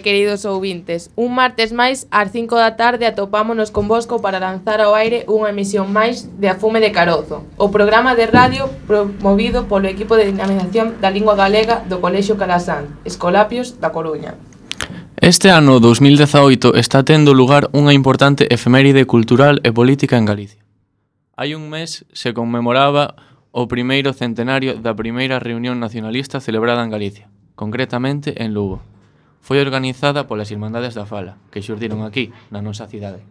queridos ouvintes. Un martes máis, ás 5 da tarde atopámonos convosco para lanzar ao aire unha emisión máis de Afume de Carozo, o programa de radio promovido polo equipo de dinamización da lingua galega do Colexio Calasán, Escolapios da Coruña. Este ano 2018 está tendo lugar unha importante efeméride cultural e política en Galicia. Hai un mes se conmemoraba o primeiro centenario da primeira reunión nacionalista celebrada en Galicia, concretamente en Lugo foi organizada polas Irmandades da Fala, que xurdiron aquí, na nosa cidade.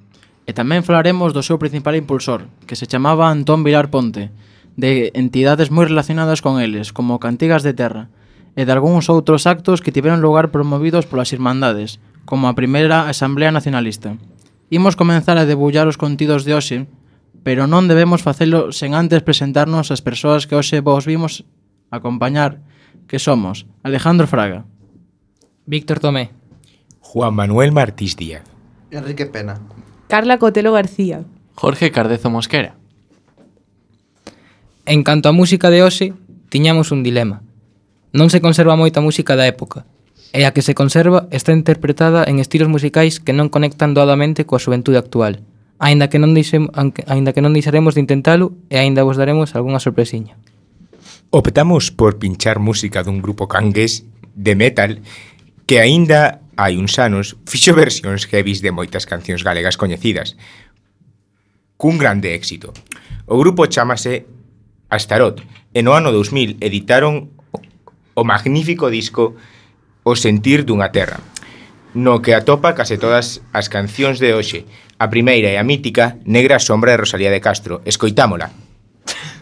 E tamén falaremos do seu principal impulsor, que se chamaba Antón Vilar Ponte, de entidades moi relacionadas con eles, como Cantigas de Terra, e de algúns outros actos que tiveron lugar promovidos polas Irmandades, como a primeira Asamblea Nacionalista. Imos comenzar a debullar os contidos de hoxe, pero non debemos facelo sen antes presentarnos as persoas que hoxe vos vimos acompañar, que somos Alejandro Fraga, Víctor Tomé. Juan Manuel Martís Díaz. Enrique Pena. Carla Cotelo García. Jorge Cardezo Mosquera. En canto á música de hoxe, tiñamos un dilema. Non se conserva moita música da época, e a que se conserva está interpretada en estilos musicais que non conectan doadamente coa xuventude actual, aínda que non deixem, aínda que non deixaremos de intentalo e aínda vos daremos algunha sorpresiña. Optamos por pinchar música dun grupo cangués de metal que aínda hai uns anos fixo versións heavies de moitas cancións galegas coñecidas, cun grande éxito. O grupo chamase Astarot e no ano 2000 editaron o magnífico disco O sentir dunha terra, no que atopa case todas as cancións de hoxe. A primeira e a mítica Negra sombra de Rosalía de Castro. Escoitámola.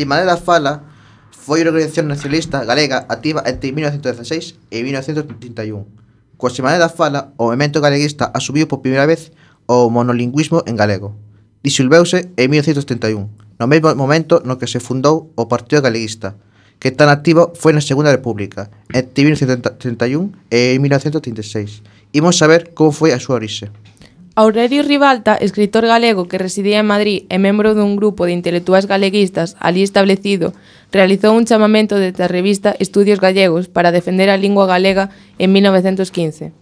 Simanela Fala foi unha organización nacionalista galega activa entre 1916 e 1931. Coa Simanela Fala, o movimento galeguista asumiu por primeira vez o monolingüismo en galego. Disolveuse en 1931, no mesmo momento no que se fundou o Partido Galeguista, que tan activo foi na Segunda República, entre 1931 e 1936. Imos saber como foi a súa orixe. Aurelio Ribalta, escritor galego que residía en Madrid e membro dun grupo de intelectuais galeguistas ali establecido, realizou un chamamento desde a revista Estudios Gallegos para defender a lingua galega en 1915.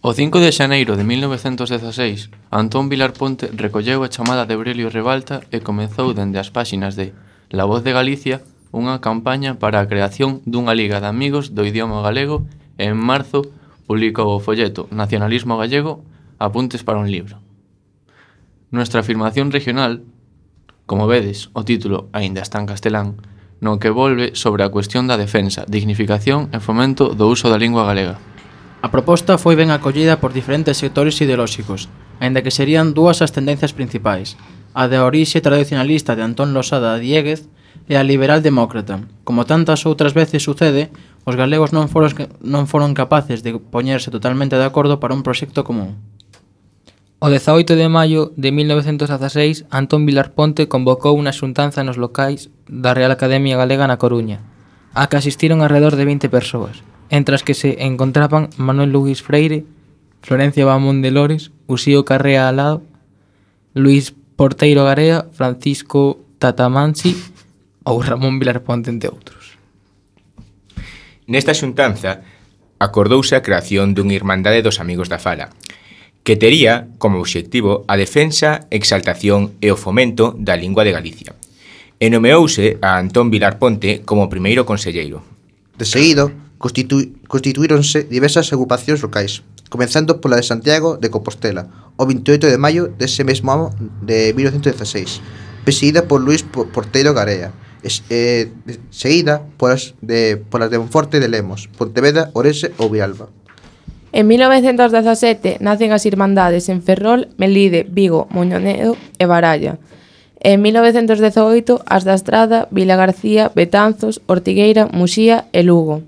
O 5 de xaneiro de 1916, Antón Vilar Ponte recolleu a chamada de Aurelio Ribalta e comezou dende as páxinas de La Voz de Galicia unha campaña para a creación dunha liga de amigos do idioma galego e en marzo publicou o folleto Nacionalismo Gallego Apuntes para un libro. Nuestra afirmación regional, como vedes, o título aínda está en castelán, no que volve sobre a cuestión da defensa, dignificación e fomento do uso da lingua galega. A proposta foi ben acollida por diferentes sectores ideolóxicos, aínda que serían dúas as tendencias principais, a de orixe tradicionalista de Antón Losada Dieguez e a liberal demócrata. Como tantas outras veces sucede, os galegos non foron, non foron capaces de poñerse totalmente de acordo para un proxecto común. O 18 de maio de 1916, Antón Vilar Ponte convocou unha xuntanza nos locais da Real Academia Galega na Coruña, a que asistiron alrededor de 20 persoas, entre as que se encontraban Manuel Luis Freire, Florencia Bamón de Lores, Usío Carrea Alado, Luis Porteiro Garea, Francisco Tatamansi ou Ramón Vilar Ponte, entre outros. Nesta xuntanza, acordouse a creación dunha Irmandade dos Amigos da Fala, que tería como obxectivo a defensa, exaltación e o fomento da lingua de Galicia. E nomeouse a Antón Vilar Ponte como primeiro conselleiro. De seguido, constitu constituíronse diversas agrupacións locais, comenzando pola de Santiago de Compostela, o 28 de maio dese mesmo ano de 1916, presidida por Luis Portero Garea, eh, seguida polas de, polas de Monforte de Lemos, Pontevedra, Orense ou Vialba. En 1917 nacen as Irmandades en Ferrol, Melide, Vigo, Moñonedo e Baralla. En 1918 as da Estrada, Vila García, Betanzos, Ortigueira, Muxía e Lugo.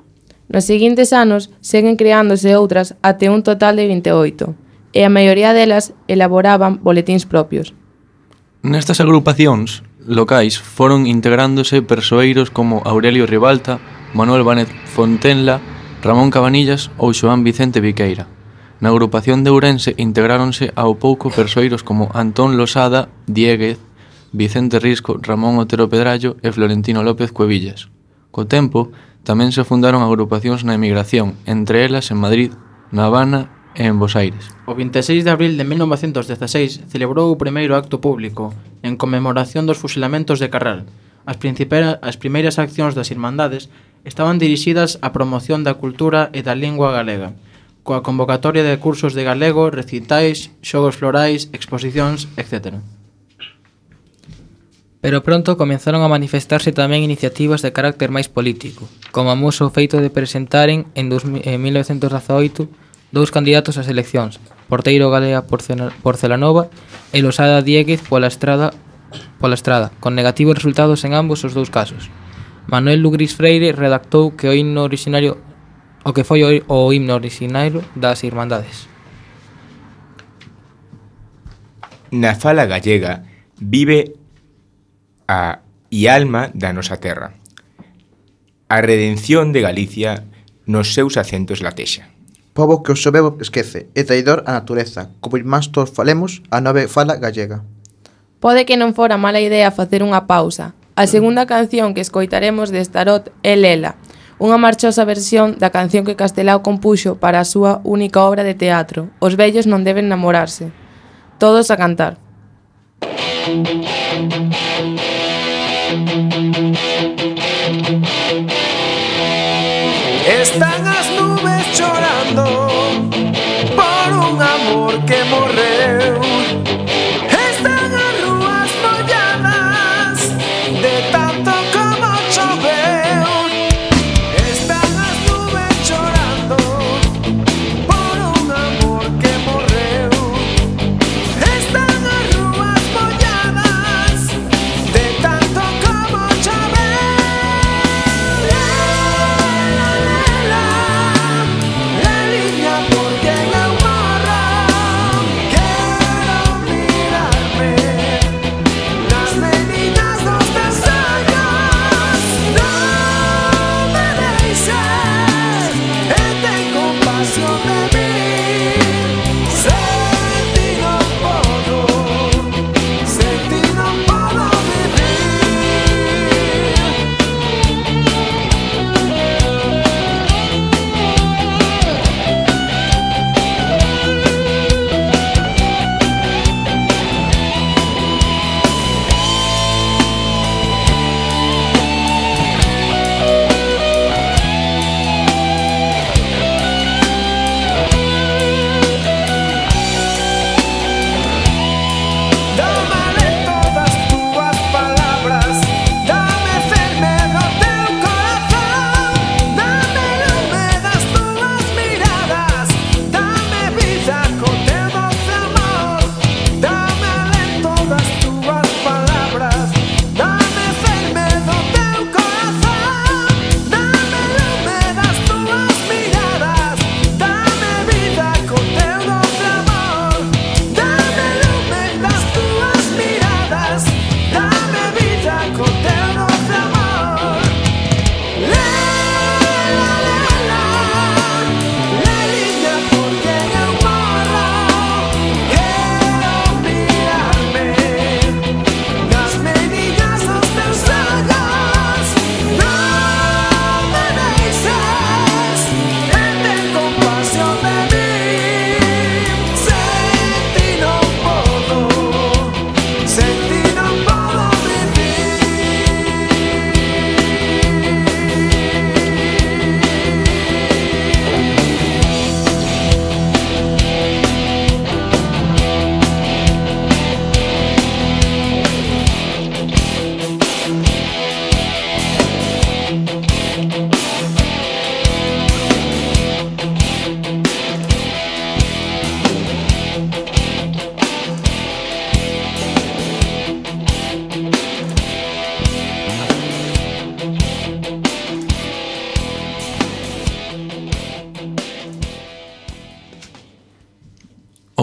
Nos seguintes anos seguen creándose outras até un total de 28, e a maioría delas elaboraban boletíns propios. Nestas agrupacións locais foron integrándose persoeiros como Aurelio Ribalta, Manuel Vanet Fontenla, Ramón Cabanillas ou Xoán Vicente Viqueira. Na agrupación de Ourense integráronse ao pouco persoeiros como Antón Losada, Dieguez, Vicente Risco, Ramón Otero Pedrallo e Florentino López Cuevillas. Co tempo, tamén se fundaron agrupacións na emigración, entre elas en Madrid, na Habana e en Bos Aires. O 26 de abril de 1916 celebrou o primeiro acto público en conmemoración dos fusilamentos de Carral, As, as primeiras accións das Irmandades estaban dirixidas á promoción da cultura e da lingua galega, coa convocatoria de cursos de galego, recitais, xogos florais, exposicións, etc. Pero pronto comenzaron a manifestarse tamén iniciativas de carácter máis político, como a moso feito de presentaren en, 2000, en 1918 dous candidatos ás eleccións, Porteiro Galea Porcelanova e Losada Dieguez pola Estrada pola estrada, con negativos resultados en ambos os dous casos. Manuel Lugris Freire redactou que o himno originario o que foi o himno originario das Irmandades. Na fala gallega vive a e alma da nosa terra. A redención de Galicia nos seus acentos latexa. Pobo que o seu esquece, e traidor a natureza, como máis todos falemos, a nove fala gallega. Pode que non fora mala idea facer unha pausa. A segunda canción que escoitaremos de Starot é Lela, unha marchosa versión da canción que Castelao compuxo para a súa única obra de teatro, Os vellos non deben namorarse. Todos a cantar. Están as nubes chorando por un amor que morre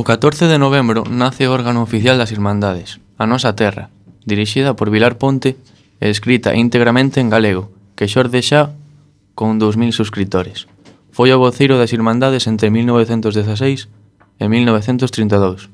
14 de novembro nace o órgano oficial das Irmandades, A Nosa Terra, dirixida por Vilar Ponte e escrita íntegramente en galego, que xorde xa con 2.000 suscriptores. Foi o voceiro das Irmandades entre 1916 e 1932.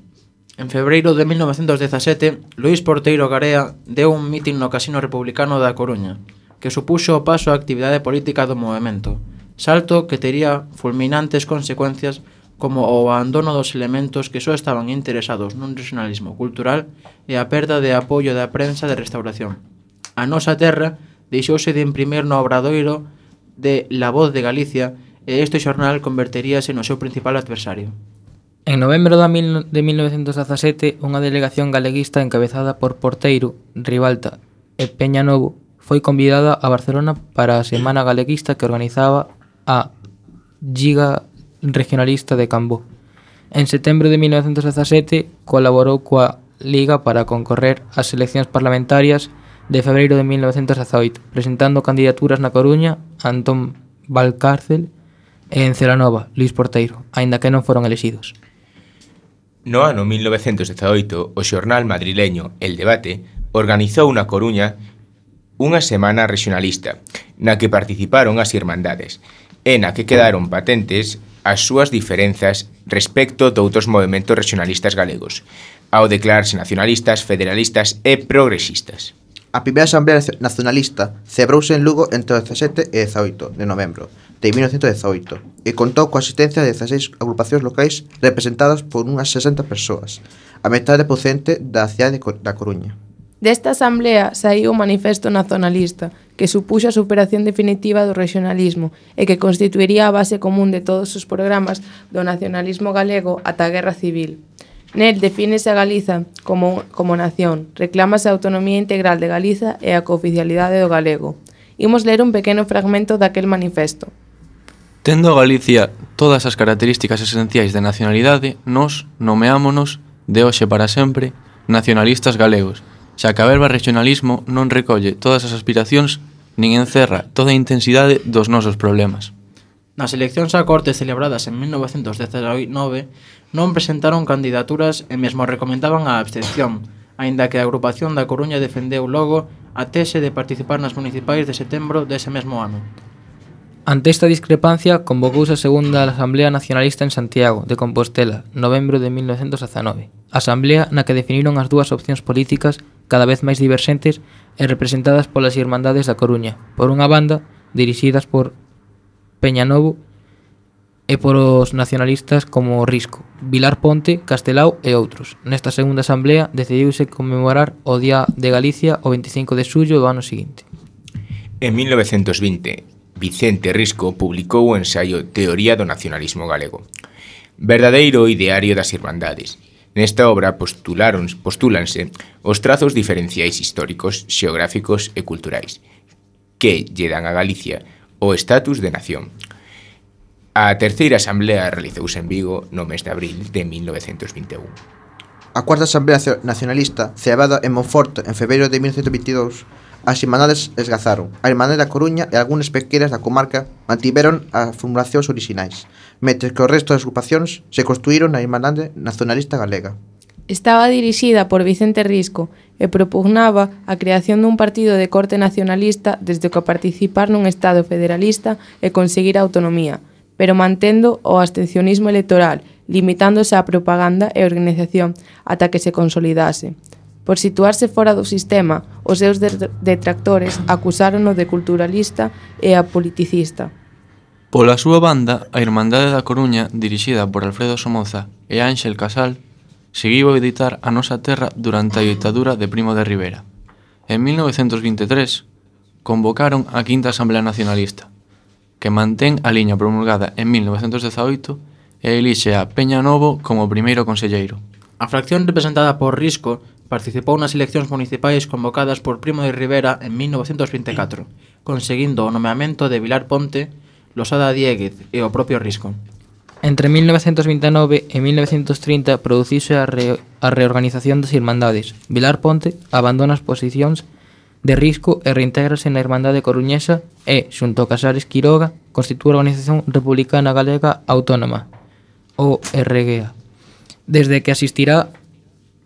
En febreiro de 1917, Luís Porteiro Garea deu un mitin no Casino Republicano da Coruña, que supuxo o paso á actividade política do movimento, salto que tería fulminantes consecuencias como o abandono dos elementos que só estaban interesados nun regionalismo cultural e a perda de apoio da prensa de restauración. A nosa terra deixouse de imprimir no obradoiro de La Voz de Galicia e este xornal converteríase no seu principal adversario. En novembro de 1917, unha delegación galeguista encabezada por Porteiro, Ribalta e Peña Novo foi convidada a Barcelona para a Semana Galeguista que organizaba a Giga regionalista de Cambó. En setembro de 1917 colaborou coa Liga para concorrer ás eleccións parlamentarias de febreiro de 1918, presentando candidaturas na Coruña Antón Valcárcel e en Celanova Luis Porteiro, aínda que non foron elexidos. No ano 1918, o xornal madrileño El Debate organizou na Coruña unha semana regionalista, na que participaron as irmandades, e na que quedaron patentes as súas diferenzas respecto doutros movimentos regionalistas galegos, ao declararse nacionalistas, federalistas e progresistas. A primeira asamblea nacionalista celebrouse en Lugo entre o 17 e 18 de novembro de 1918 e contou coa asistencia de 16 agrupacións locais representadas por unhas 60 persoas, a metade procedente da cidade da Coruña. Desta asamblea saiu o manifesto nacionalista que supuxo a superación definitiva do regionalismo e que constituiría a base común de todos os programas do nacionalismo galego ata a Guerra Civil. Nel defínese a Galiza como, como nación, reclámase a autonomía integral de Galiza e a cooficialidade do galego. Imos ler un pequeno fragmento daquel manifesto. Tendo Galicia todas as características esenciais de nacionalidade, nos nomeámonos de hoxe para sempre nacionalistas galegos, xa que a verba regionalismo non recolle todas as aspiracións nin encerra toda a intensidade dos nosos problemas. Nas eleccións a Cortes celebradas en 1919 non presentaron candidaturas e mesmo recomendaban a abstención, aínda que a agrupación da Coruña defendeu logo a tese de participar nas municipais de setembro dese mesmo ano. Ante esta discrepancia convocouse a segunda Asamblea Nacionalista en Santiago, de Compostela, novembro de 1919. Asamblea na que definiron as dúas opcións políticas cada vez máis diverxentes e representadas polas Irmandades da Coruña, por unha banda dirixidas por Peñanovo e por os nacionalistas como Risco, Vilar Ponte, Castelao e outros. Nesta segunda asamblea decidiuse conmemorar o Día de Galicia o 25 de xullo do ano seguinte. En 1920, Vicente Risco publicou o ensaio Teoría do nacionalismo galego, verdadeiro ideario das irmandades. Nesta obra postularon, postúlanse os trazos diferenciais históricos, xeográficos e culturais que lle dan a Galicia o estatus de nación. A terceira asamblea realizouse en Vigo no mes de abril de 1921. A cuarta asamblea nacionalista, cebada en Monforte en febreiro de 1922, As semanales esgazaron. A Irmandade da Coruña e algunhas pesqueiras da comarca mantiveron as formulacións orixinais, mentre que o resto das agrupacións se construíron na Irmandade Nacionalista Galega. Estaba dirixida por Vicente Risco e propugnaba a creación dun partido de corte nacionalista desde o que participar nun Estado federalista e conseguir a autonomía, pero mantendo o abstencionismo electoral, limitándose á propaganda e organización ata que se consolidase. Por situarse fora do sistema, os seus detractores acusárono de culturalista e apoliticista. Pola súa banda, a Irmandade da Coruña, dirixida por Alfredo Somoza e Ángel Casal, seguiu a editar a nosa terra durante a ditadura de Primo de Rivera. En 1923, convocaron a Quinta Asamblea Nacionalista, que mantén a liña promulgada en 1918 e elixe a Peña Novo como primeiro conselleiro. A fracción representada por Risco Participou nas eleccións municipais convocadas por Primo de Rivera en 1924, conseguindo o nomeamento de Vilar Ponte, Losada Dieguez e o propio Risco. Entre 1929 e 1930 produciuse a, re a reorganización das Irmandades. Vilar Ponte abandona as posicións de risco e reintégrase na Irmandade Coruñesa e, xunto a Casares Quiroga, constitúe a Organización Republicana Galega Autónoma, o RGA, desde que asistirá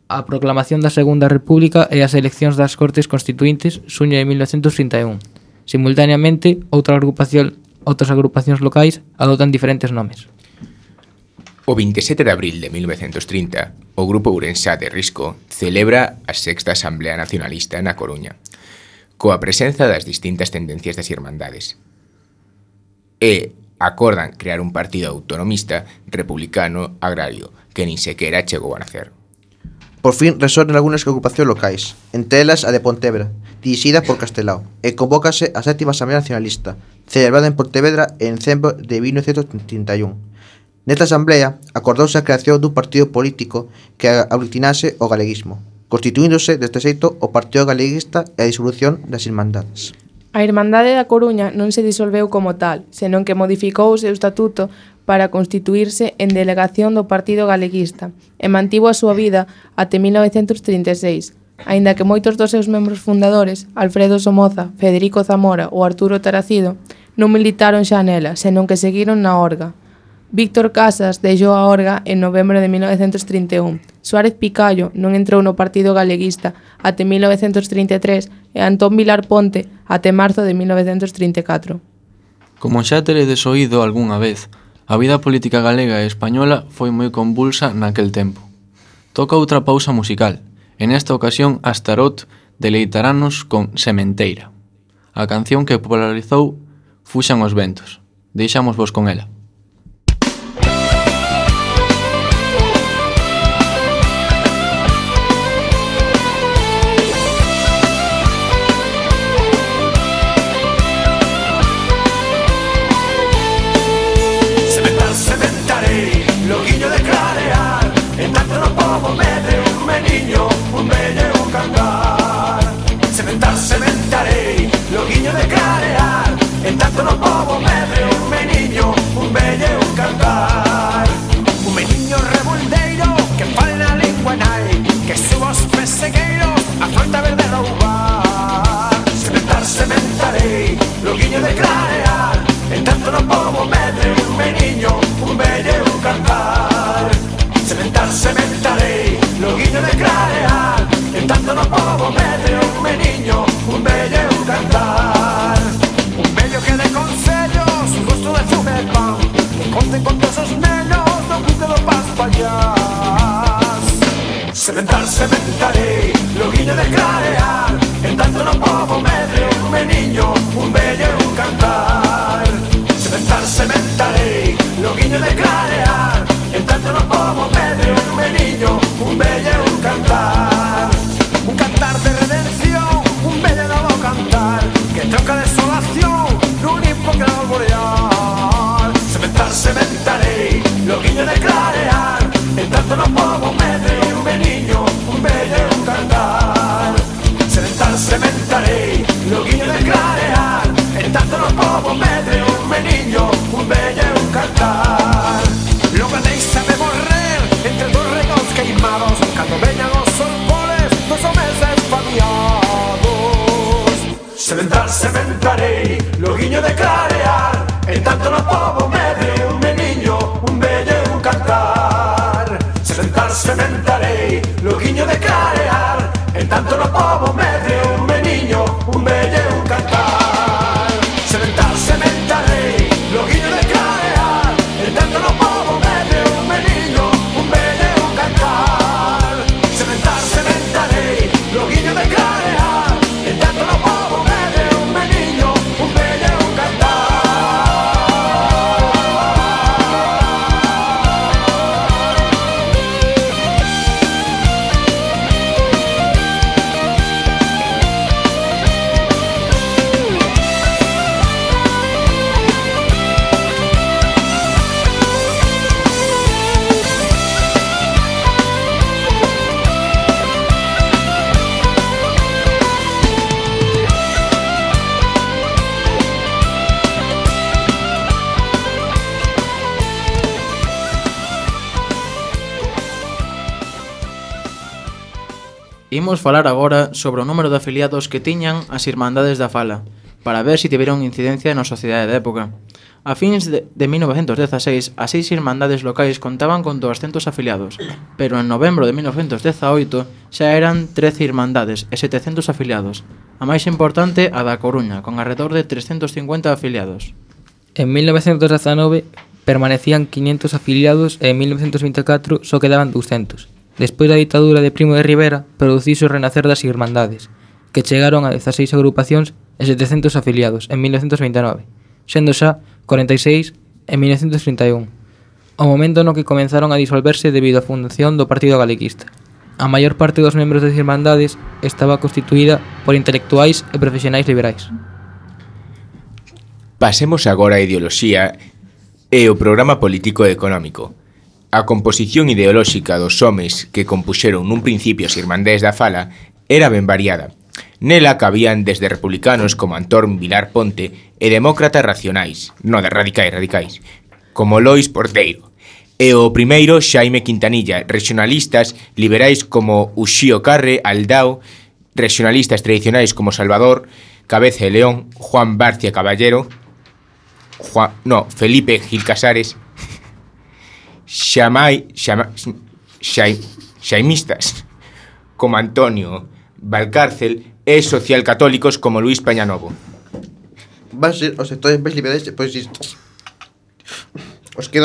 a proclamación da Segunda República e as eleccións das Cortes Constituintes xuño de 1931. Simultaneamente, outra agrupación, outras agrupacións locais adotan diferentes nomes. O 27 de abril de 1930, o Grupo Urensá de Risco celebra a Sexta Asamblea Nacionalista na Coruña, coa presenza das distintas tendencias das irmandades. E acordan crear un partido autonomista republicano agrario que nin sequera chegou a nacer. Por fin resorten algunhas ocupacións locais, entre elas a de Pontevedra, dirixida por Castelao, e convócase a sétima Asamblea Nacionalista, celebrada en Pontevedra en decembro de 1931. Nesta asamblea acordouse a creación dun partido político que aglutinase o galeguismo, constituíndose deste xeito o Partido Galeguista e a disolución das Irmandades. A Irmandade da Coruña non se disolveu como tal, senón que modificou o seu estatuto para constituirse en delegación do Partido Galeguista e mantivo a súa vida até 1936, aínda que moitos dos seus membros fundadores, Alfredo Somoza, Federico Zamora ou Arturo Taracido, non militaron xa nela, senón que seguiron na Orga. Víctor Casas deixou a Orga en novembro de 1931. Suárez Picallo non entrou no Partido Galeguista até 1933 e Antón Vilar Ponte até marzo de 1934. Como xa teredes oído algunha vez, A vida política galega e española foi moi convulsa naquel tempo. Toca outra pausa musical. En esta ocasión, Astarot deleitaranos con Sementeira. A canción que popularizou Fuxan os ventos. Deixámosvos con ela. figlio del Clareal Intanto non può mettere un come un bene un cangar Cementar, cementarei, lo guiño del Clareal Intanto non può mettere un come niño, un bene un cangar Un meniño rebuldeiro, que fala lengua nai Que subos persegueiros, a falta verde roubar Cementar, cementarei, lo guiño del Clareal Intanto non può mettere un meniño, un bene un cangar cantar. Cementar, cementarei lo guiño de crear E tanto no povo mete un meniño Un bello un cantar. Un bello que de consellos Un gusto de fume e pan con todos os nenos No cuide do pas payás Cementar, cementarei lo guiño de crear E tanto no povo mete un meniño Un bello un cantar. Cementar, cementarei lo guiño de clarear, en tanto no como Pedro, un meniño, un bello un cantar. Un cantar de redención, un bello nuevo cantar, que troca desolación, un hipócrita boreal. Cementar, cementaré, lo guiño de clarear, en tanto no como Pedro, sementarei, loguiño de claro. Imos falar agora sobre o número de afiliados que tiñan as Irmandades da Fala, para ver se si tiveron incidencia na sociedade da época. A fins de, de 1916, as seis irmandades locais contaban con 200 afiliados, pero en novembro de 1918 xa eran 13 irmandades e 700 afiliados, a máis importante a da Coruña, con arredor de 350 afiliados. En 1919 permanecían 500 afiliados e en 1924 só quedaban 200. Despois da ditadura de Primo de Rivera, produciuse o renacer das Irmandades, que chegaron a 16 agrupacións e 700 afiliados en 1929, sendo xa 46 en 1931, o momento no que comenzaron a disolverse debido á fundación do Partido Galeguista. A maior parte dos membros das Irmandades estaba constituída por intelectuais e profesionais liberais. Pasemos agora á ideoloxía e o programa político e económico, A composición ideolóxica dos homes que compuxeron nun principio as Irmandés da Fala era ben variada. Nela cabían desde republicanos como Antón Vilar Ponte e demócratas racionais, non de radicais radicais, como Lois Porteiro. E o primeiro, Xaime Quintanilla, regionalistas liberais como Uxío Carre, Aldao, regionalistas tradicionais como Salvador, Cabeza de León, Juan Barcia Caballero, Juan, no, Felipe Gil Casares, xamai, xama, xai, xaimistas como Antonio Valcárcel e socialcatólicos como Luis Pañanovo. Van ser os sectores máis liberais e progresistas. Os que.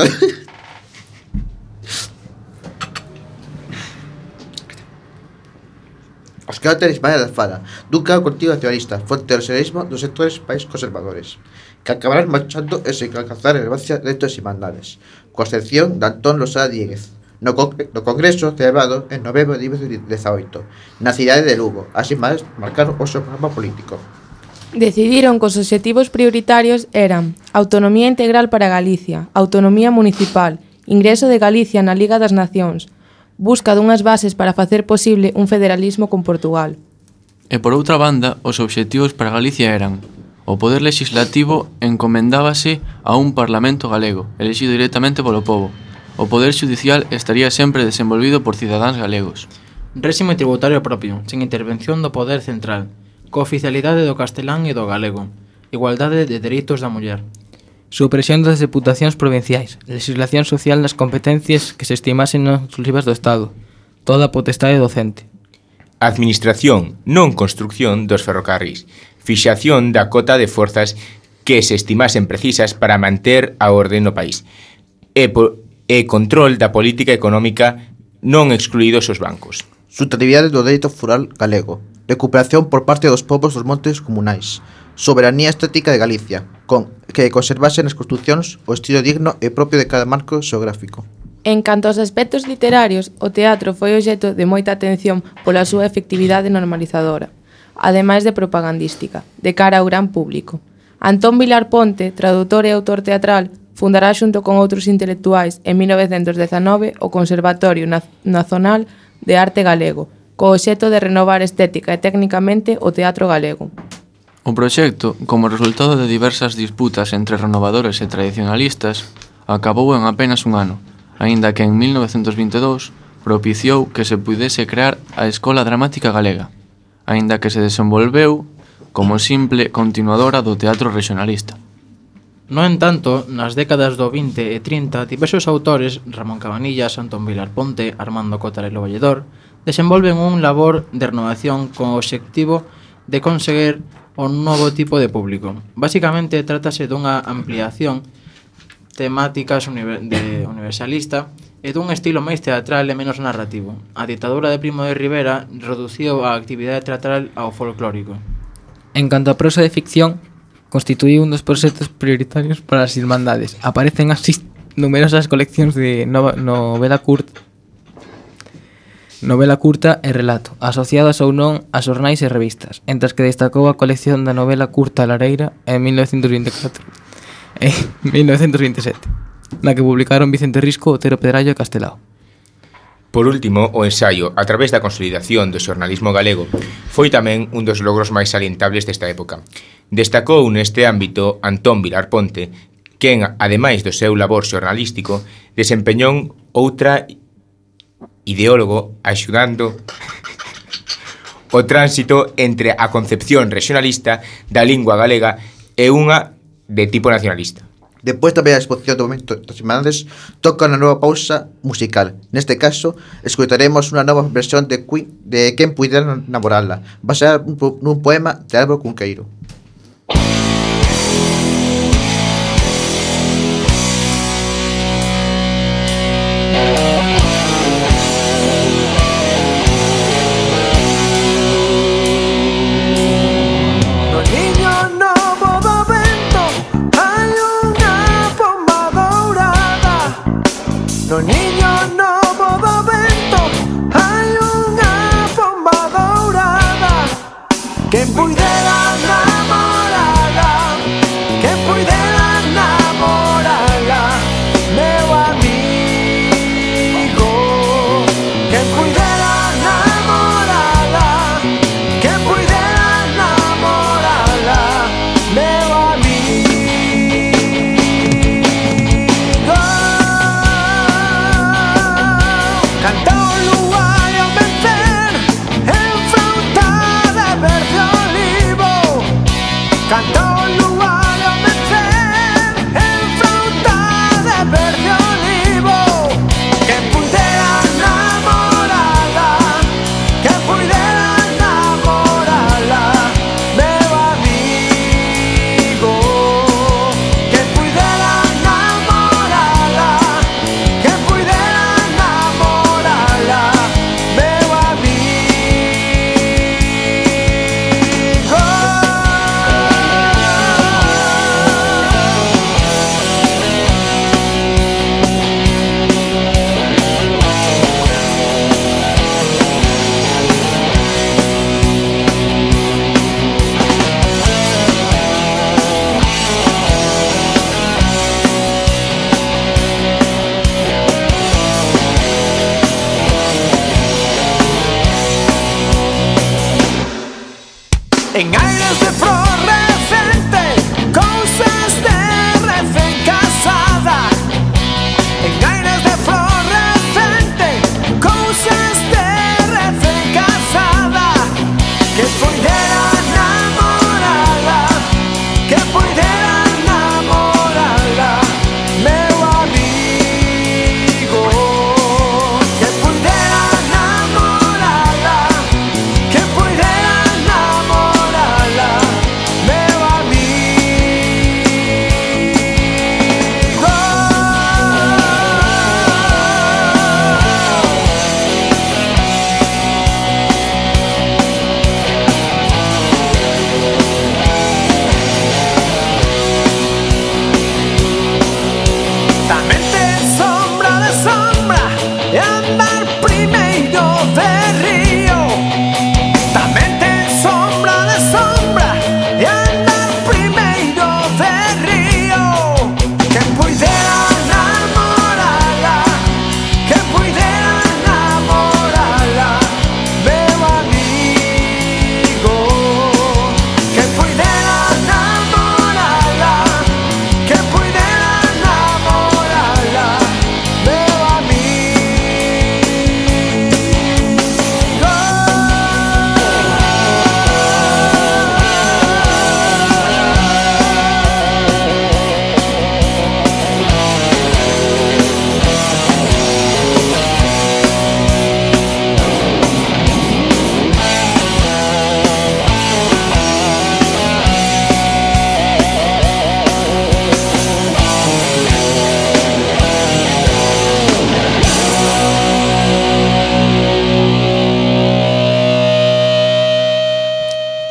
Os que tenéis España de fala dun cao contigo nacionalista fonte do nacionalismo dos sectores país conservadores que acabarán marchando e sen alcanzar relevancia dentro das de irmandades coa sección de Antón Losada Díguez, no, no Congreso celebrado en novembro de 2018, na cidade de Lugo, así máis marcar o seu programa político. Decidiron que os obxectivos prioritarios eran autonomía integral para Galicia, autonomía municipal, ingreso de Galicia na Liga das Nacións, busca dunhas bases para facer posible un federalismo con Portugal. E por outra banda, os obxectivos para Galicia eran O poder legislativo encomendábase a un Parlamento galego, elexido directamente polo pobo. O poder xudicial estaría sempre desenvolvido por cidadáns galegos. Réxime tributario propio, sen intervención do poder central, co oficialidade do castelán e do galego, igualdade de dereitos da muller, supresión das deputacións provinciais, legislación social nas competencias que se estimasen non exclusivas do Estado, toda a potestade docente. Administración, non construcción dos ferrocarrís, fixación da cota de forzas que se estimasen precisas para manter a orde no país e, po, e control da política económica non excluídos os bancos. Sustentabilidade do dereito foral galego, recuperación por parte dos povos dos montes comunais, soberanía estética de Galicia, con que conservase nas construccións o estilo digno e propio de cada marco xeográfico. En canto aos aspectos literarios, o teatro foi obxeto de moita atención pola súa efectividade normalizadora ademais de propagandística, de cara ao gran público. Antón Vilar Ponte, tradutor e autor teatral, fundará xunto con outros intelectuais en 1919 o Conservatorio Nacional de Arte Galego, co obxeto de renovar estética e técnicamente o teatro galego. O proxecto, como resultado de diversas disputas entre renovadores e tradicionalistas, acabou en apenas un ano, aínda que en 1922 propiciou que se pudese crear a Escola Dramática Galega, aínda que se desenvolveu como simple continuadora do teatro regionalista. No entanto, nas décadas do 20 e 30, diversos autores, Ramón Cabanillas, Antón Vilar Ponte, Armando Cotarelo Valledor, desenvolven un labor de renovación co obxectivo de conseguir un novo tipo de público. Básicamente, trátase dunha ampliación temáticas de universalista e dun estilo máis teatral e menos narrativo. A ditadura de Primo de Rivera reduciu a actividade teatral ao folclórico. En canto a prosa de ficción, constituíu un dos proxectos prioritarios para as Irmandades. Aparecen así numerosas coleccións de nova, novela curta novela curta e relato, asociadas ou non a xornais e revistas, entre as que destacou a colección da novela curta Lareira en 1924 e 1927 na que publicaron Vicente Risco, Otero Pedrallo e Castelao. Por último, o ensaio, a través da consolidación do xornalismo galego, foi tamén un dos logros máis salientables desta época. Destacou neste ámbito Antón Vilar Ponte, quen, ademais do seu labor xornalístico, desempeñou outra ideólogo axudando o tránsito entre a concepción regionalista da lingua galega e unha de tipo nacionalista. Después de la exposición de momentos semanales, toca una nueva pausa musical. En este caso, escucharemos una nueva versión de, Queen, de Quien pudiera enamorarla, basada en un poema de Álvaro Cunqueiro.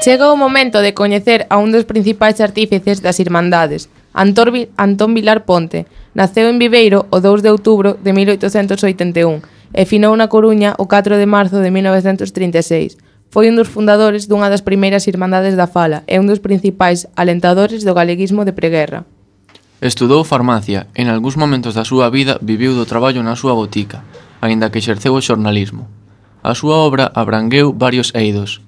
Chega o momento de coñecer a un dos principais artífices das Irmandades, Antón Vilar Ponte. Naceu en Viveiro o 2 de outubro de 1881 e finou na Coruña o 4 de marzo de 1936. Foi un dos fundadores dunha das primeiras Irmandades da Fala e un dos principais alentadores do galeguismo de preguerra. Estudou farmacia e en algúns momentos da súa vida viviu do traballo na súa botica, aínda que exerceu o xornalismo. A súa obra abrangueu varios eidos,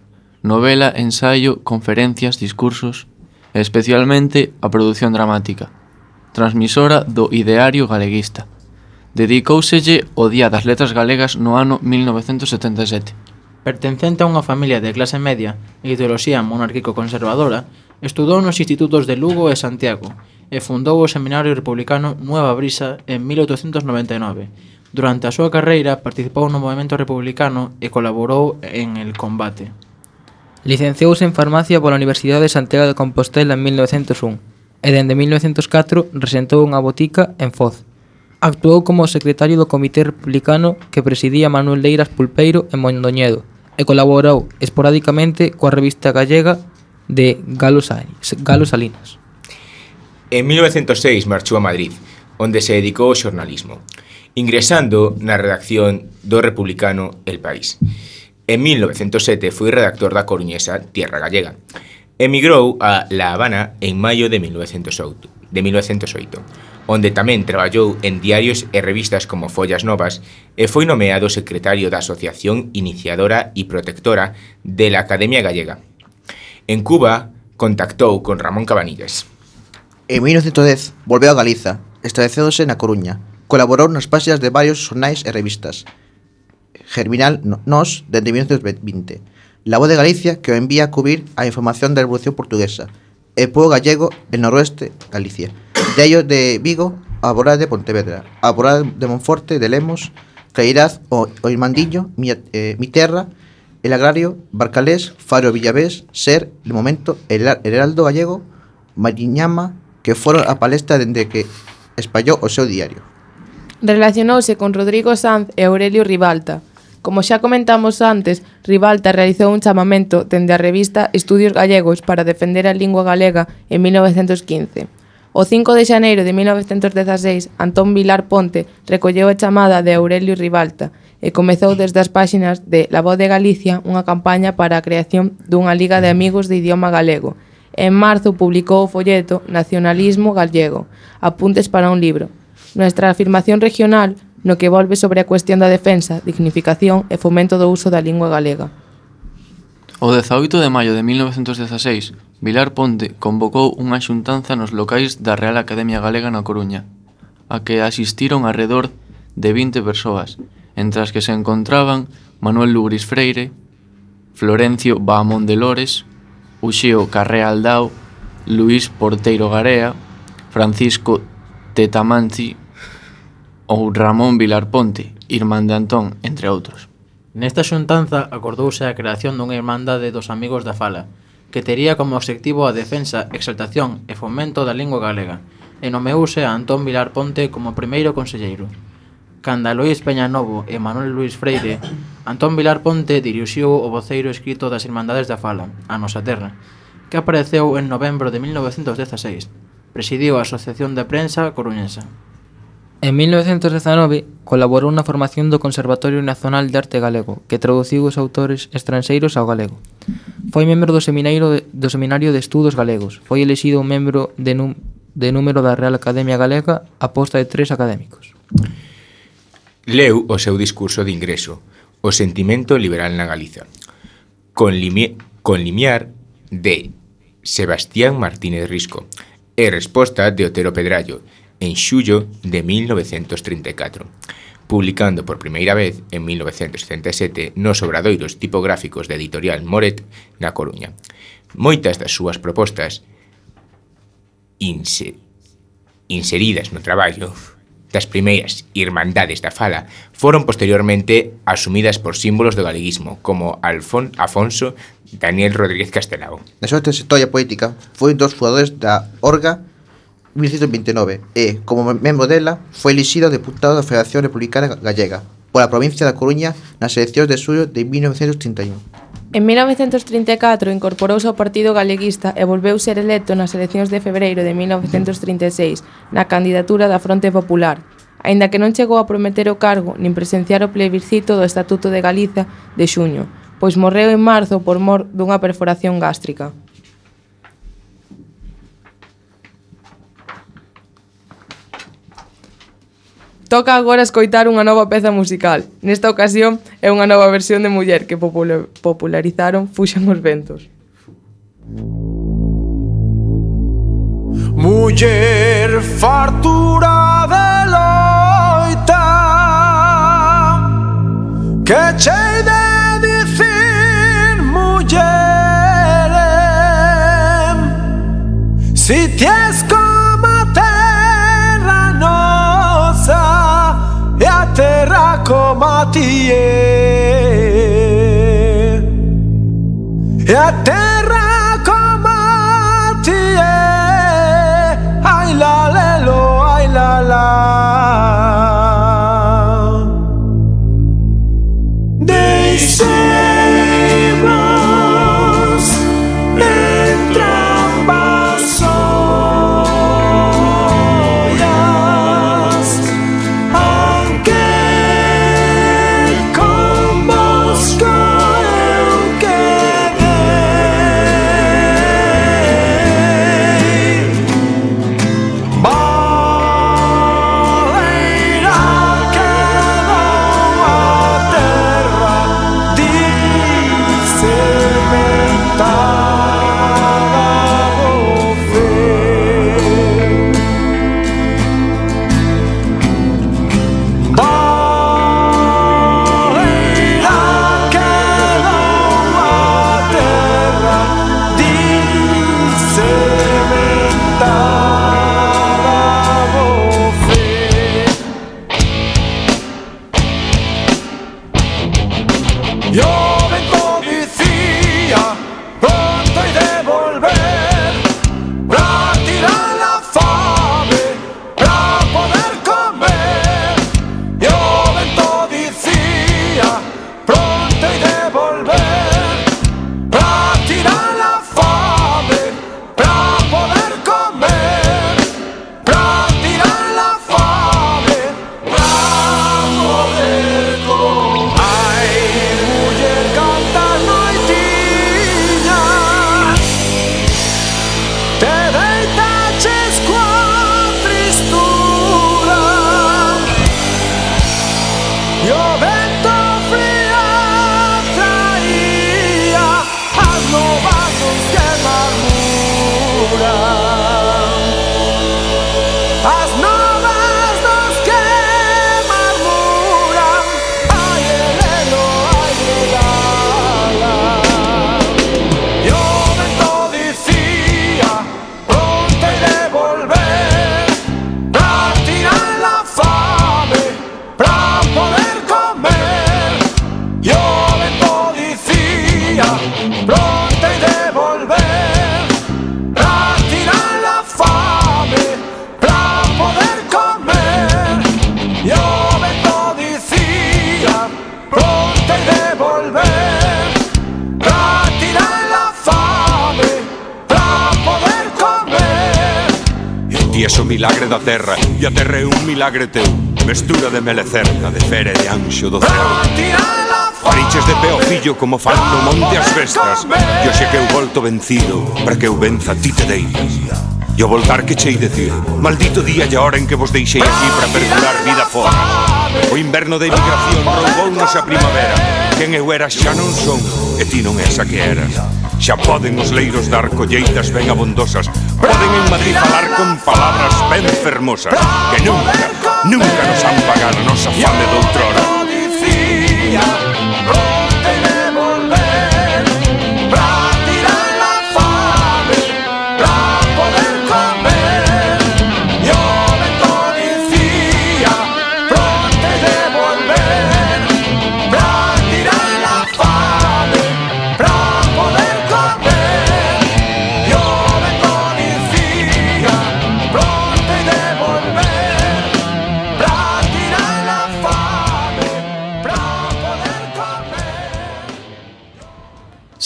novela, ensaio, conferencias, discursos e especialmente a produción dramática, transmisora do ideario galeguista. Dedicóuselle o Día das Letras Galegas no ano 1977. Pertencente a unha familia de clase media e ideoloxía monárquico-conservadora, estudou nos institutos de Lugo e Santiago e fundou o Seminario Republicano Nueva Brisa en 1899, Durante a súa carreira participou no movimento republicano e colaborou en El Combate. Licenciouse en Farmacia pola Universidade de Santiago de Compostela en 1901 e dende 1904 resentou unha botica en Foz. Actuou como secretario do Comité Republicano que presidía Manuel Leiras Pulpeiro en Mondoñedo e colaborou esporádicamente coa revista gallega de Galo, Galo Salinas. En 1906 marchou a Madrid, onde se dedicou ao xornalismo, ingresando na redacción do republicano El País. En 1907 foi redactor da coruñesa Tierra Gallega. Emigrou a La Habana en maio de 1908, de 1908 onde tamén traballou en diarios e revistas como Follas Novas e foi nomeado secretario da Asociación Iniciadora e Protectora de la Academia Gallega. En Cuba, contactou con Ramón Cabanillas. En 1910 volveu a Galiza, establecéndose na Coruña. Colaborou nas páxinas de varios xornais e revistas, Germinal Nos, dende 1920. La Voz de Galicia, que o envía a cubrir a información da Revolución Portuguesa, e Pueblo Gallego, el noroeste, Galicia. De ellos de Vigo, a Borada de Pontevedra, a Borada de Monforte, de Lemos, Cairaz, o, o Irmandiño, mi, eh, mi Terra, El Agrario, Barcalés, Faro Villavés, Ser, El Momento, El, el Heraldo Gallego, Mariñama, que foron a palestra dende que espallou o seu diario. Relacionouse con Rodrigo Sanz e Aurelio Ribalta, Como xa comentamos antes, Ribalta realizou un chamamento dende a revista Estudios Gallegos para defender a lingua galega en 1915. O 5 de xaneiro de 1916, Antón Vilar Ponte recolleu a chamada de Aurelio Ribalta e comezou desde as páxinas de La Voz de Galicia unha campaña para a creación dunha Liga de Amigos de Idioma Galego. En marzo publicou o folleto Nacionalismo Gallego, apuntes para un libro. Nuestra afirmación regional no que volve sobre a cuestión da defensa, dignificación e fomento do uso da lingua galega. O 18 de maio de 1916, Vilar Ponte convocou unha xuntanza nos locais da Real Academia Galega na Coruña, a que asistiron alrededor de 20 persoas, entre as que se encontraban Manuel Lugris Freire, Florencio Bahamón de Lores, Uxío Carrea Aldao, Luis Porteiro Garea, Francisco Tetamanzi ou Ramón Vilar Ponte, irmán de Antón, entre outros. Nesta xuntanza acordouse a creación dunha irmandade dos amigos da fala, que tería como obxectivo a defensa, exaltación e fomento da lingua galega, e nomeouse a Antón Vilar Ponte como primeiro conselleiro. Canda Lois Peñanovo e Manuel Luis Freire, Antón Vilar Ponte dirixiu o voceiro escrito das Irmandades da Fala, a nosa terra, que apareceu en novembro de 1916. Presidiu a Asociación de Prensa Coruñesa. En 1919 colaborou na formación do Conservatorio Nacional de Arte Galego, que traduciu os autores estranxeiros ao galego. Foi membro do Seminario de, do Seminario de Estudos Galegos. Foi elexido un membro de, num, de número da Real Academia Galega a posta de tres académicos. Leu o seu discurso de ingreso, o sentimento liberal na Galiza, con, limi, con limiar de Sebastián Martínez Risco e resposta de Otero Pedrallo, en xullo de 1934, publicando por primeira vez en 1977 nos obradoiros tipográficos de editorial Moret na Coruña. Moitas das súas propostas inse, inseridas no traballo das primeiras irmandades da fala foron posteriormente asumidas por símbolos do galeguismo como Alfon, Afonso Daniel Rodríguez Castelao. Na súa trayectoria poética foi dos fundadores da Orga 1929 e, como membro dela, foi elixido deputado da Federación Republicana Gallega pola provincia da Coruña nas eleccións de xullo de 1931. En 1934 incorporouse ao Partido Galeguista e volveu ser electo nas eleccións de febreiro de 1936 na candidatura da Fronte Popular, aínda que non chegou a prometer o cargo nin presenciar o plebiscito do Estatuto de Galiza de xuño, pois morreu en marzo por mor dunha perforación gástrica. Toca agora escoitar unha nova peza musical. Nesta ocasión é unha nova versión de Muller que popularizaron Fuxan os Ventos. Muller farturada até milagre teu Mestura de melecerna, de fere de anxo do céu Pariches de peo fillo como fan no monte as bestas. E oxe que eu volto vencido, para que eu venza ti te deiras E o voltar que chei decir Maldito día e hora en que vos deixei aquí para perdurar vida fora. O inverno de emigración roubou nos a primavera. Quen eu era xa non son e ti non esa que eras. Xa poden os leiros dar colleitas ben abondosas. Poden en Madrid falar con palabras ben fermosas Que nunca, nunca nos han pagado a nosa fame doutrora.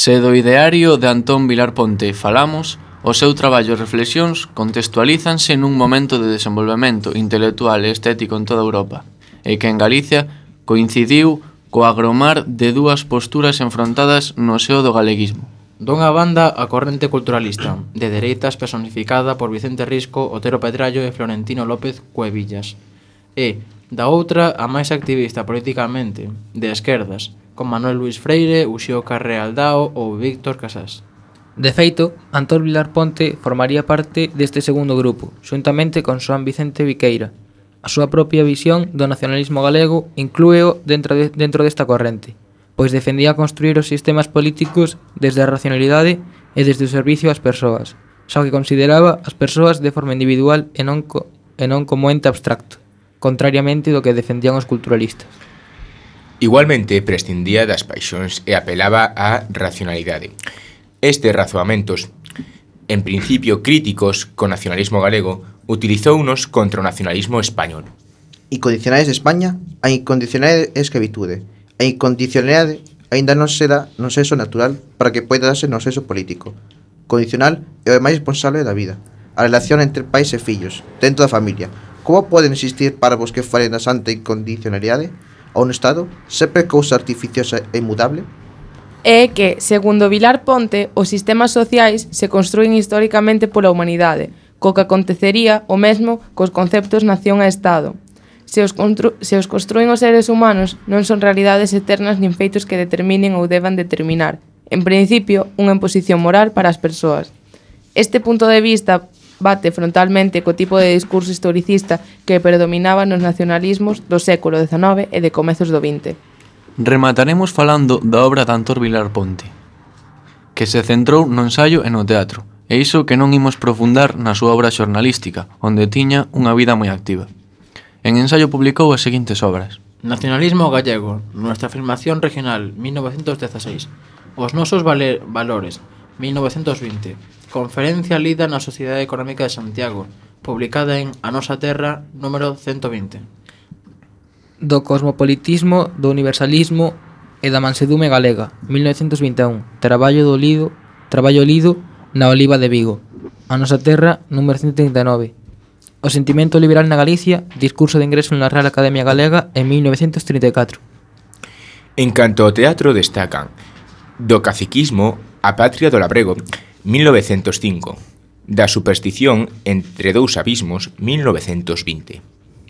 Se do ideario de Antón Vilar Ponte falamos, o seu traballo e reflexións contextualízanse nun momento de desenvolvemento intelectual e estético en toda Europa, e que en Galicia coincidiu co agromar de dúas posturas enfrontadas no seo do galeguismo. Dunha banda a corrente culturalista, de dereitas personificada por Vicente Risco, Otero Pedrallo e Florentino López Cuevillas, e, da outra, a máis activista politicamente, de esquerdas, con Manuel Luis Freire, Uxío Carrealdao ou Víctor Casás. De feito, Antón Vilar Ponte formaría parte deste segundo grupo, xuntamente con Xoan Vicente Viqueira. A súa propia visión do nacionalismo galego inclúeo dentro, de, dentro desta corrente, pois defendía construir os sistemas políticos desde a racionalidade e desde o servicio ás persoas, xa que consideraba as persoas de forma individual e non, co, e non como ente abstracto, contrariamente do que defendían os culturalistas. Igualmente, prescindía das paixóns e apelaba á racionalidade. Estes razoamentos, en principio críticos co nacionalismo galego, utilizounos contra o nacionalismo español. Incondicionais de España, a incondicionais escravitude. A incondicionalidade aínda non se dá no sexo natural para que poida darse no sexo político. Condicional é o máis responsable da vida. A relación entre pais e fillos, dentro da familia. Como poden existir parvos que falen da santa incondicionalidade? a un Estado sempre cousa artificiosa e mudable? É que, segundo Vilar Ponte, os sistemas sociais se construen históricamente pola humanidade, co que acontecería o mesmo cos conceptos nación e Estado. Se os, se os construen os seres humanos, non son realidades eternas nin feitos que determinen ou deban determinar. En principio, unha imposición moral para as persoas. Este punto de vista bate frontalmente co tipo de discurso historicista que predominaba nos nacionalismos do século XIX e de comezos do XX. Remataremos falando da obra de Antor Vilar Ponte, que se centrou no ensaio e no teatro, e iso que non imos profundar na súa obra xornalística, onde tiña unha vida moi activa. En ensaio publicou as seguintes obras. Nacionalismo gallego, nuestra afirmación regional, 1916. Os nosos vale valores, 1920. Conferencia lida na Sociedade Económica de Santiago, publicada en A Nosa Terra, número 120. Do cosmopolitismo, do universalismo e da mansedume galega, 1921, traballo do lido, traballo lido na Oliva de Vigo. A Nosa Terra, número 139. O sentimento liberal na Galicia, discurso de ingreso na Real Academia Galega en 1934. En canto ao teatro destacan Do caciquismo, a patria do labrego, 1905. Da superstición entre dous abismos, 1920.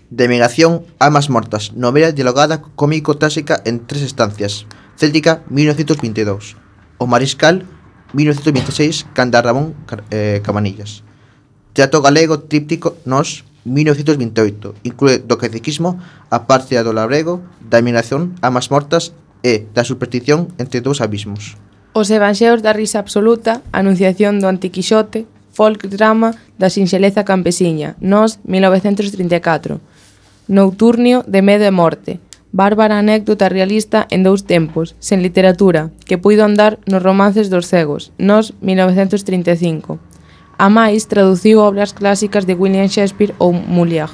De migración, Amas Mortas, novela dialogada cómico-tásica en tres estancias. Céltica, 1922. O Mariscal, 1926, Canda Ramón eh, Camanillas. Teatro Galego Tríptico Nos, 1928. Inclúe do catequismo a parte do labrego, da emigración, Amas Mortas e da superstición entre dous abismos. Os evanxeos da risa absoluta, Anunciación do Antiquixote, folk drama da sinxeleza campesiña, Nos, 1934. Nocturnio de medo e morte, bárbara anécdota realista en dous tempos, sen literatura, que puido andar nos romances dos cegos, Nos, 1935. A máis traduciu obras clásicas de William Shakespeare ou Molière.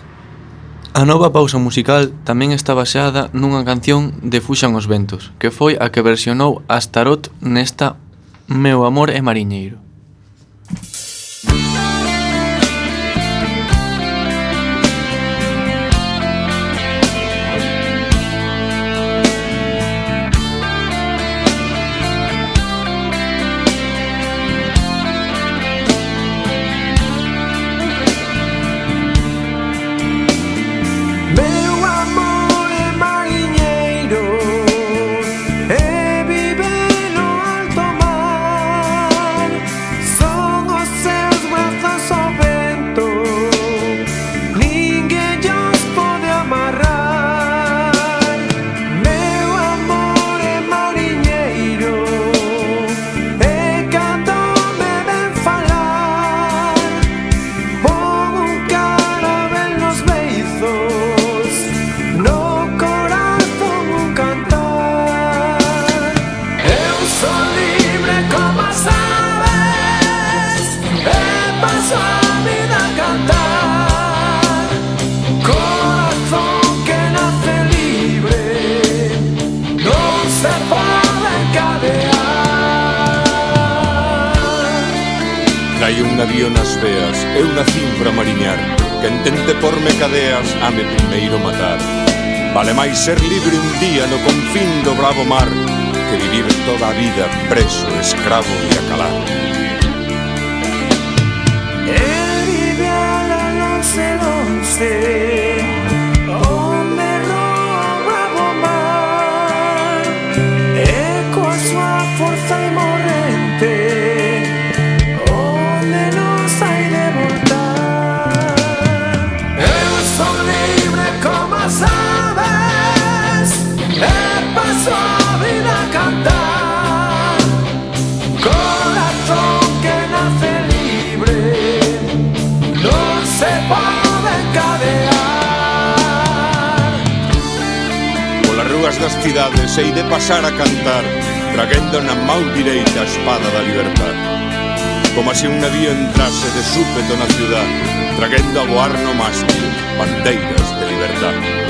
A nova pausa musical tamén está baseada nunha canción de Fuxan os Ventos, que foi a que versionou Astarot nesta Meu amor é mariñeiro. ame primeiro matar. Vale máis ser libre un día no confín do bravo mar que vivir toda a vida preso, escravo e acalado. Él vive a la das cidades hei de pasar a cantar Traguendo na mau direita a espada da libertad. Como se un navío entrase de súpeto na ciudad Traguendo a voar no mástil bandeiras de libertad.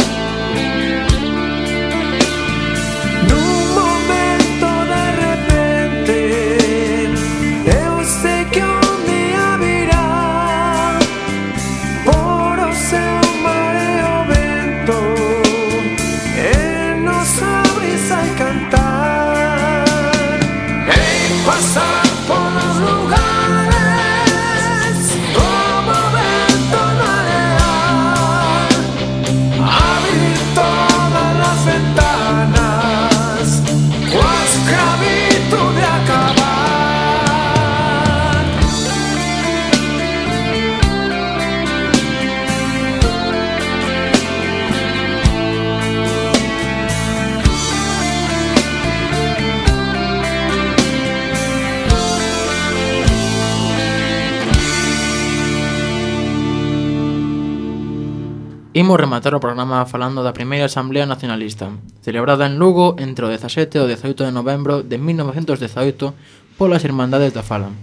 Imos rematar o programa falando da primeira Asamblea Nacionalista, celebrada en Lugo entre o 17 e o 18 de novembro de 1918 polas Irmandades da Fala.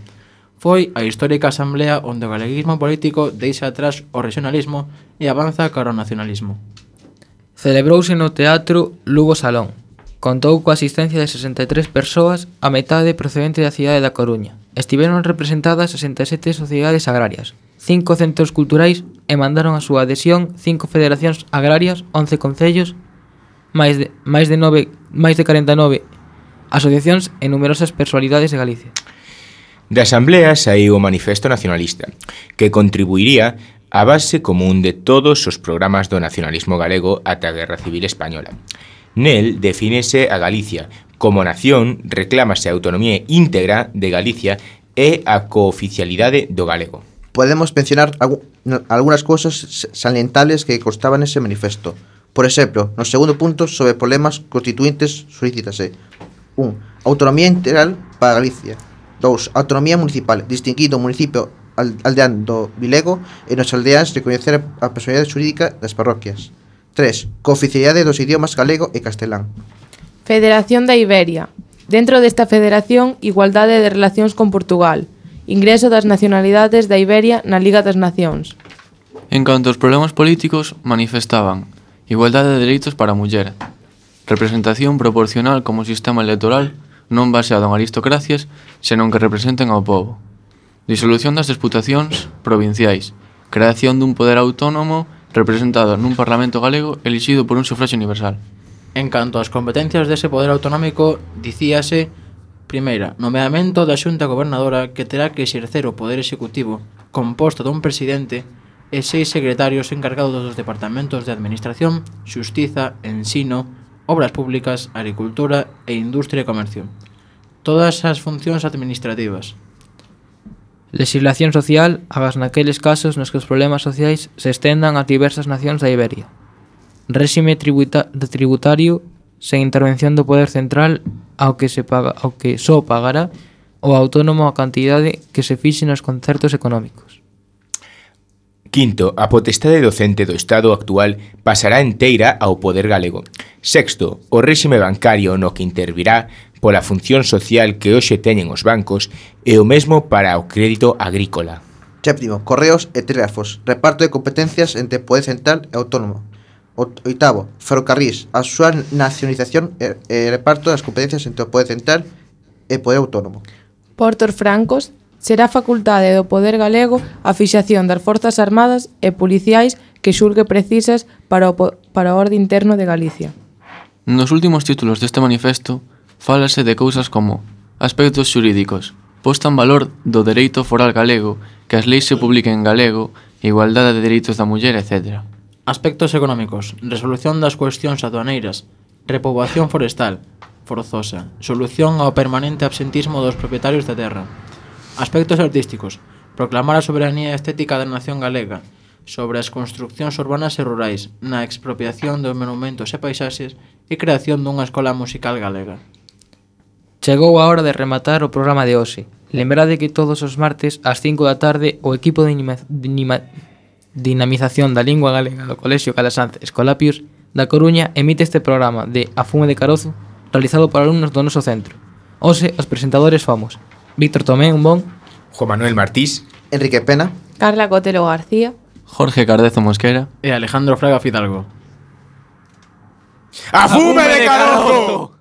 Foi a histórica asamblea onde o galeguismo político deixa atrás o regionalismo e avanza cara ao nacionalismo. Celebrouse no Teatro Lugo Salón. Contou coa asistencia de 63 persoas, a metade procedente da cidade da Coruña. Estiveron representadas 67 sociedades agrarias, cinco centros culturais e mandaron a súa adhesión cinco federacións agrarias, 11 concellos, máis de, máis de, nove, máis de 49 asociacións e numerosas personalidades de Galicia. Da Asamblea saiu o Manifesto Nacionalista, que contribuiría a base común de todos os programas do nacionalismo galego ata a Guerra Civil Española. Nel defínese a Galicia como nación, reclámase a autonomía íntegra de Galicia e a cooficialidade do galego podemos mencionar algunhas cousas salientables que constaban nese manifesto. Por exemplo, no segundo punto sobre problemas constituintes solicítase 1. Autonomía integral para Galicia 2. Autonomía municipal, distinguindo o municipio aldeán do Vilego e nos aldeáns recoñecer a personalidade xurídica das parroquias 3. Cooficialidade dos idiomas galego e castelán Federación da Iberia Dentro desta federación, igualdade de relacións con Portugal Ingreso das nacionalidades da Iberia na Liga das Nacións. En canto aos problemas políticos, manifestaban igualdade de dereitos para a muller, representación proporcional como sistema electoral non baseado en aristocracias, senón que representen ao povo, disolución das disputacións provinciais, creación dun poder autónomo representado nun Parlamento galego elixido por un sufragio universal. En canto ás competencias dese poder autonómico, dicíase Primeira, nomeamento da Xunta Gobernadora que terá que exercer o Poder Executivo composto dun presidente e seis secretarios encargados dos departamentos de Administración, Xustiza, Ensino, Obras Públicas, Agricultura e Industria e Comercio. Todas as funcións administrativas. Legislación social agas naqueles casos nos que os problemas sociais se estendan a diversas nacións da Iberia. Réxime tributa tributario sen intervención do Poder Central ao que se paga, ao que só pagará o autónomo a cantidade que se fixe nos concertos económicos. Quinto, a potestade docente do Estado actual pasará enteira ao poder galego. Sexto, o réxime bancario no que intervirá pola función social que hoxe teñen os bancos e o mesmo para o crédito agrícola. Séptimo, correos e telégrafos, reparto de competencias entre poder central e autónomo. Oitavo, Ferrocarrís, a súa nacionalización e, e reparto das competencias entre o Poder Central e Poder Autónomo. Portos Francos, será facultade do Poder Galego a fixación das Forzas Armadas e Policiais que xulgue precisas para o, para o orde interno de Galicia. Nos últimos títulos deste manifesto, fálase de cousas como aspectos xurídicos, posta en valor do dereito foral galego, que as leis se publiquen en galego, igualdade de dereitos da muller, etcétera. Aspectos económicos, resolución das cuestións aduaneiras, repoboación forestal, forzosa, solución ao permanente absentismo dos propietarios da terra. Aspectos artísticos, proclamar a soberanía estética da nación galega, sobre as construccións urbanas e rurais, na expropiación dos monumentos e paisaxes e creación dunha escola musical galega. Chegou a hora de rematar o programa de hoxe. Lembrade que todos os martes ás 5 da tarde o equipo de, anima de, anima dinamización da lingua galega do Colexio Calasanz Escolapios da Coruña emite este programa de A Fume de Carozo realizado por alumnos do noso centro. Ose, os presentadores fomos Víctor Tomé, un bon Juan Manuel Martís Enrique Pena Carla Cotelo García Jorge Cardezo Mosquera e Alejandro Fraga Fidalgo. ¡A fume de carozo!